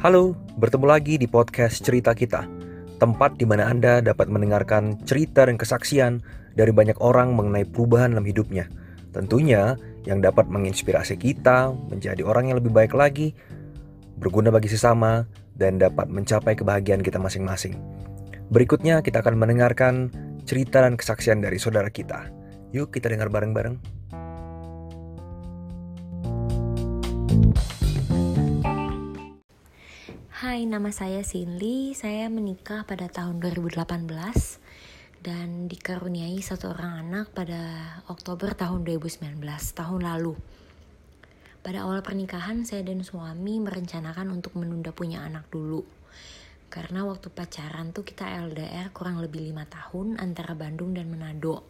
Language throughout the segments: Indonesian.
Halo, bertemu lagi di podcast Cerita Kita, tempat di mana Anda dapat mendengarkan cerita dan kesaksian dari banyak orang mengenai perubahan dalam hidupnya. Tentunya yang dapat menginspirasi kita menjadi orang yang lebih baik lagi, berguna bagi sesama, dan dapat mencapai kebahagiaan kita masing-masing. Berikutnya kita akan mendengarkan cerita dan kesaksian dari saudara kita. Yuk kita dengar bareng-bareng. Hai, nama saya Sinli. Saya menikah pada tahun 2018 dan dikaruniai satu orang anak pada Oktober tahun 2019, tahun lalu. Pada awal pernikahan, saya dan suami merencanakan untuk menunda punya anak dulu. Karena waktu pacaran tuh kita LDR kurang lebih lima tahun antara Bandung dan Manado.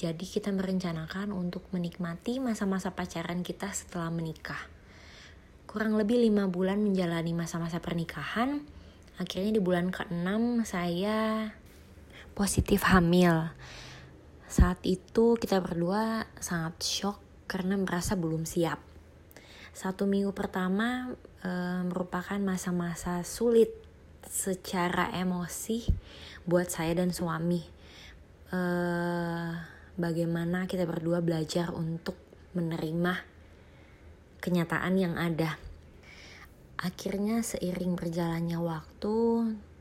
Jadi kita merencanakan untuk menikmati masa-masa pacaran kita setelah menikah kurang lebih lima bulan menjalani masa-masa pernikahan. Akhirnya di bulan ke-6 saya positif hamil. Saat itu kita berdua sangat shock karena merasa belum siap. Satu minggu pertama e, merupakan masa-masa sulit secara emosi buat saya dan suami. E, bagaimana kita berdua belajar untuk menerima kenyataan yang ada. Akhirnya seiring berjalannya waktu,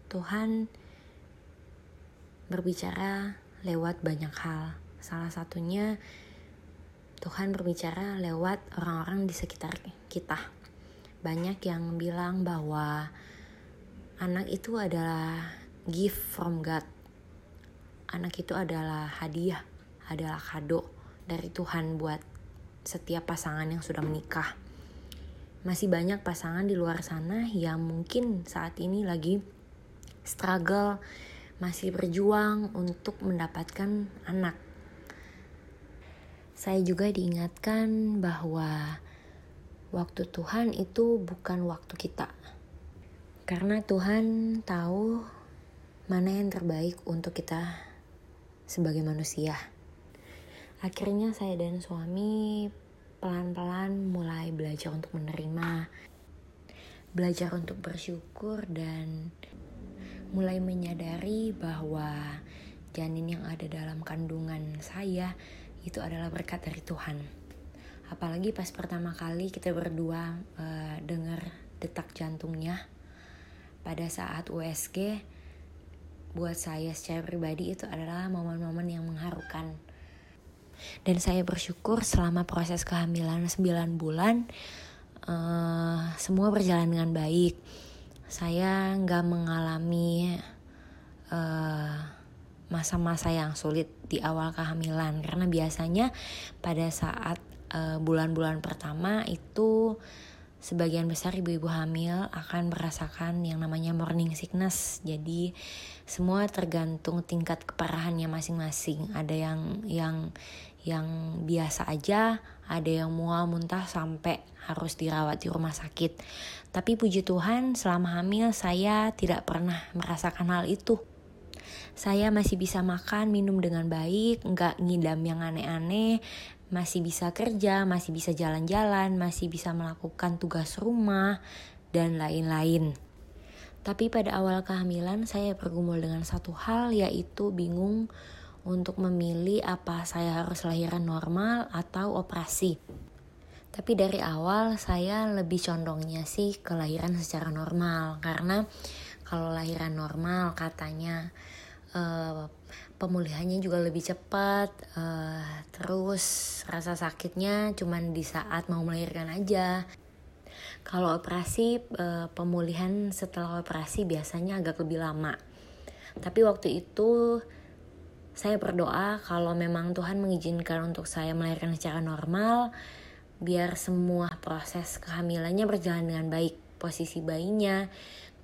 Tuhan berbicara lewat banyak hal. Salah satunya Tuhan berbicara lewat orang-orang di sekitar kita. Banyak yang bilang bahwa anak itu adalah gift from God. Anak itu adalah hadiah, adalah kado dari Tuhan buat setiap pasangan yang sudah menikah masih banyak pasangan di luar sana yang mungkin saat ini lagi struggle, masih berjuang untuk mendapatkan anak. Saya juga diingatkan bahwa waktu Tuhan itu bukan waktu kita. Karena Tuhan tahu mana yang terbaik untuk kita sebagai manusia. Akhirnya saya dan suami pelan-pelan mulai belajar untuk menerima, belajar untuk bersyukur dan mulai menyadari bahwa janin yang ada dalam kandungan saya itu adalah berkat dari Tuhan. Apalagi pas pertama kali kita berdua uh, dengar detak jantungnya pada saat USG buat saya secara pribadi itu adalah momen-momen yang mengharukan dan saya bersyukur selama proses kehamilan 9 bulan uh, semua berjalan dengan baik. Saya nggak mengalami uh, masa-masa yang sulit di awal kehamilan. Karena biasanya pada saat eh, bulan-bulan uh, pertama itu sebagian besar ibu-ibu hamil akan merasakan yang namanya morning sickness. Jadi semua tergantung tingkat keparahannya masing-masing. Ada yang yang yang biasa aja, ada yang mual muntah sampai harus dirawat di rumah sakit. Tapi puji Tuhan, selama hamil saya tidak pernah merasakan hal itu. Saya masih bisa makan, minum dengan baik, nggak ngidam yang aneh-aneh, masih bisa kerja, masih bisa jalan-jalan, masih bisa melakukan tugas rumah, dan lain-lain. Tapi pada awal kehamilan saya bergumul dengan satu hal yaitu bingung untuk memilih apa saya harus lahiran normal atau operasi. Tapi dari awal saya lebih condongnya sih kelahiran secara normal karena kalau lahiran normal katanya uh, pemulihannya juga lebih cepat uh, terus rasa sakitnya cuman di saat mau melahirkan aja. Kalau operasi uh, pemulihan setelah operasi biasanya agak lebih lama. Tapi waktu itu saya berdoa kalau memang Tuhan mengizinkan untuk saya melahirkan secara normal biar semua proses kehamilannya berjalan dengan baik. Posisi bayinya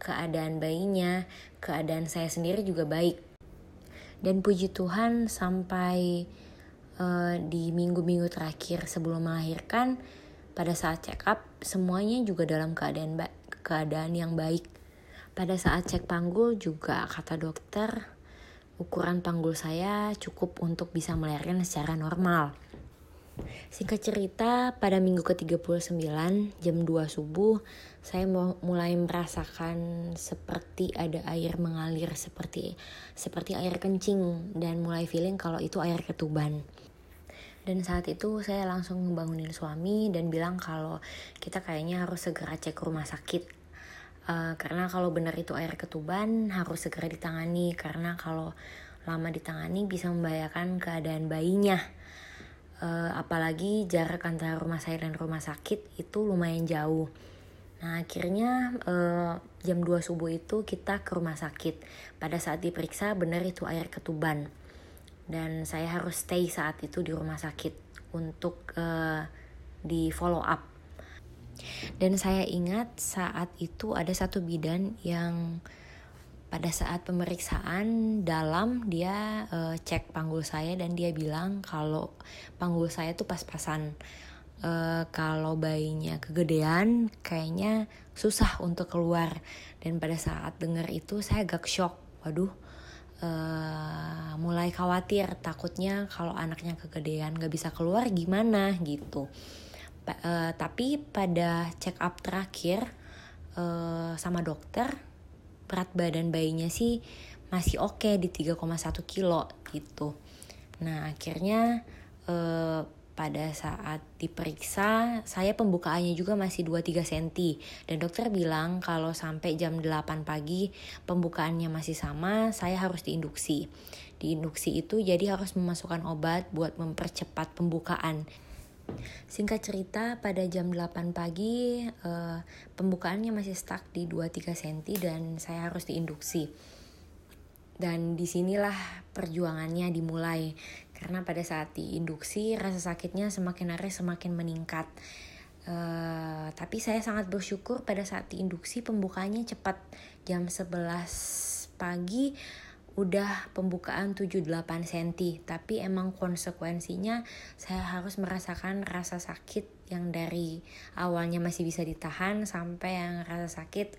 keadaan bayinya keadaan saya sendiri juga baik dan puji Tuhan sampai uh, di minggu-minggu terakhir sebelum melahirkan pada saat check up semuanya juga dalam keadaan ba keadaan yang baik. Pada saat cek panggul juga kata dokter ukuran panggul saya cukup untuk bisa melahirkan secara normal Singkat cerita, pada minggu ke-39 jam 2 subuh, saya mulai merasakan seperti ada air mengalir seperti seperti air kencing dan mulai feeling kalau itu air ketuban. Dan saat itu saya langsung membangunin suami dan bilang kalau kita kayaknya harus segera cek rumah sakit. Uh, karena kalau benar itu air ketuban harus segera ditangani karena kalau lama ditangani bisa membahayakan keadaan bayinya uh, apalagi jarak antara rumah saya dan rumah sakit itu lumayan jauh. Nah akhirnya uh, jam 2 subuh itu kita ke rumah sakit. Pada saat diperiksa benar itu air ketuban. Dan saya harus stay saat itu di rumah sakit untuk uh, di follow up. Dan saya ingat saat itu ada satu bidan yang pada saat pemeriksaan dalam dia uh, cek panggul saya dan dia bilang kalau panggul saya tuh pas-pasan. Uh, kalau bayinya kegedean kayaknya susah untuk keluar. Dan pada saat dengar itu saya agak shock. Waduh uh, mulai khawatir. Takutnya kalau anaknya kegedean gak bisa keluar gimana? Gitu. Pa uh, tapi pada check up terakhir uh, sama dokter berat badan bayinya sih masih oke okay di 3,1 kilo gitu. Nah akhirnya eh, pada saat diperiksa saya pembukaannya juga masih 2-3 cm dan dokter bilang kalau sampai jam 8 pagi pembukaannya masih sama saya harus diinduksi. Diinduksi itu jadi harus memasukkan obat buat mempercepat pembukaan Singkat cerita, pada jam 8 pagi uh, pembukaannya masih stuck di 2-3 cm dan saya harus diinduksi. Dan di sinilah perjuangannya dimulai. Karena pada saat diinduksi, rasa sakitnya semakin hari semakin meningkat. Uh, tapi saya sangat bersyukur pada saat diinduksi pembukaannya cepat jam 11 pagi udah pembukaan 78 cm tapi emang konsekuensinya saya harus merasakan rasa sakit yang dari awalnya masih bisa ditahan sampai yang rasa sakit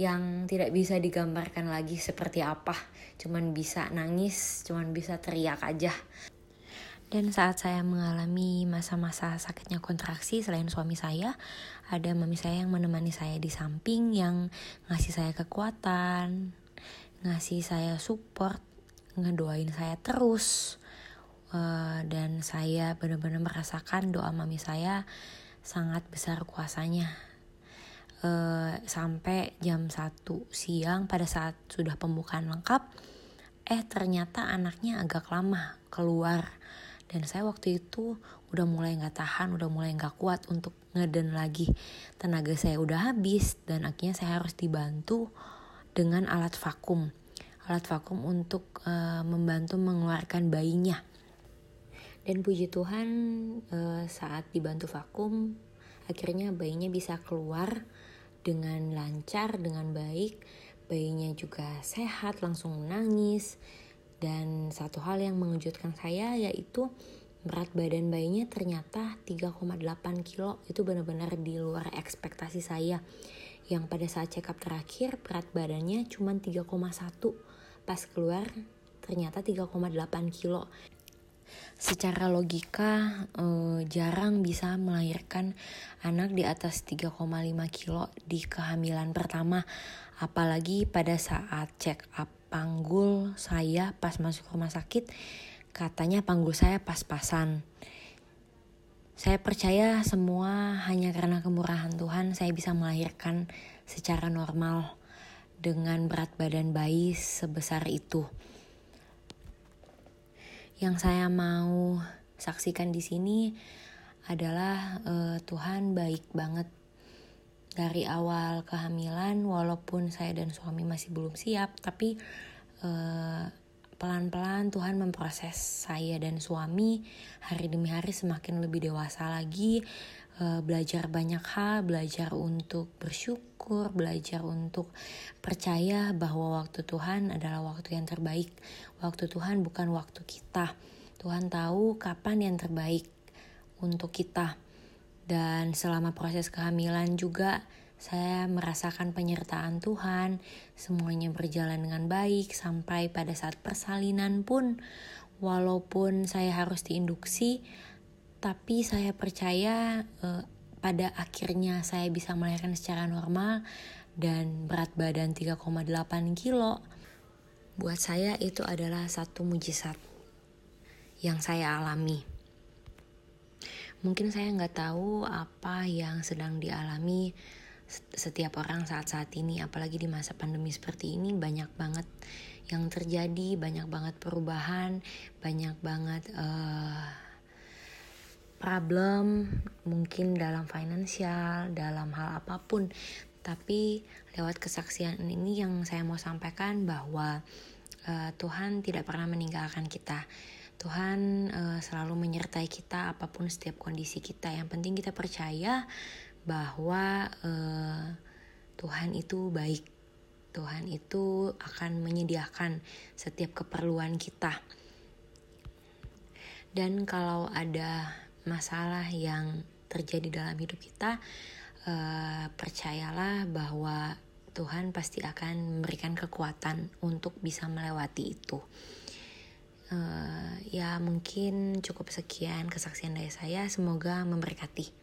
yang tidak bisa digambarkan lagi seperti apa. Cuman bisa nangis cuman bisa teriak aja. Dan saat saya mengalami masa-masa sakitnya kontraksi selain suami saya, ada mami saya yang menemani saya di samping yang ngasih saya kekuatan, ngasih saya support, ngedoain saya terus. Uh, dan saya benar-benar merasakan doa mami saya sangat besar kuasanya. Uh, sampai jam 1 siang pada saat sudah pembukaan lengkap, eh ternyata anaknya agak lama keluar. Dan saya waktu itu udah mulai gak tahan, udah mulai gak kuat untuk ngeden lagi. Tenaga saya udah habis dan akhirnya saya harus dibantu dengan alat vakum. Alat vakum untuk uh, membantu mengeluarkan bayinya. Dan puji Tuhan uh, saat dibantu vakum akhirnya bayinya bisa keluar dengan lancar, dengan baik. Bayinya juga sehat, langsung menangis. Dan satu hal yang mengejutkan saya yaitu berat badan bayinya ternyata 3,8 kilo itu benar-benar di luar ekspektasi saya yang pada saat check up terakhir berat badannya cuma 3,1 pas keluar ternyata 3,8 kilo. Secara logika eh, jarang bisa melahirkan anak di atas 3,5 kilo di kehamilan pertama. Apalagi pada saat check up panggul saya pas masuk rumah sakit katanya panggul saya pas-pasan saya percaya semua hanya karena kemurahan Tuhan saya bisa melahirkan secara normal dengan berat badan bayi sebesar itu. Yang saya mau saksikan di sini adalah uh, Tuhan baik banget dari awal kehamilan walaupun saya dan suami masih belum siap tapi uh, pelan-pelan Tuhan memproses saya dan suami. Hari demi hari semakin lebih dewasa lagi. Uh, belajar banyak hal belajar untuk bersyukur belajar untuk percaya bahwa waktu Tuhan adalah waktu yang terbaik. Waktu Tuhan bukan waktu kita. Tuhan tahu kapan yang terbaik untuk kita. Dan selama proses kehamilan juga saya merasakan penyertaan Tuhan, semuanya berjalan dengan baik sampai pada saat persalinan pun walaupun saya harus diinduksi, tapi saya percaya uh, pada akhirnya saya bisa melahirkan secara normal dan berat badan 3,8 kilo. Buat saya itu adalah satu mujizat yang saya alami. Mungkin saya nggak tahu apa yang sedang dialami setiap orang saat-saat ini, apalagi di masa pandemi seperti ini banyak banget yang terjadi, banyak banget perubahan, banyak banget uh, problem mungkin dalam finansial, dalam hal apa pun. Tapi lewat kesaksian ini yang saya mau sampaikan bahwa uh, Tuhan tidak pernah meninggalkan kita. Tuhan uh, selalu menyertai kita apa pun setiap kondisi kita. Yang penting kita percaya bahwa uh, Tuhan itu baik. Tuhan itu akan menyediakan setiap keperluan kita. Dan kalau ada masalah yang terjadi dalam hidup kita, uh, percayalah bahwa Tuhan pasti akan memberikan kekuatan untuk bisa melewati itu. Uh, ya mungkin cukup sekian kesaksian dari saya. Semoga memberkati.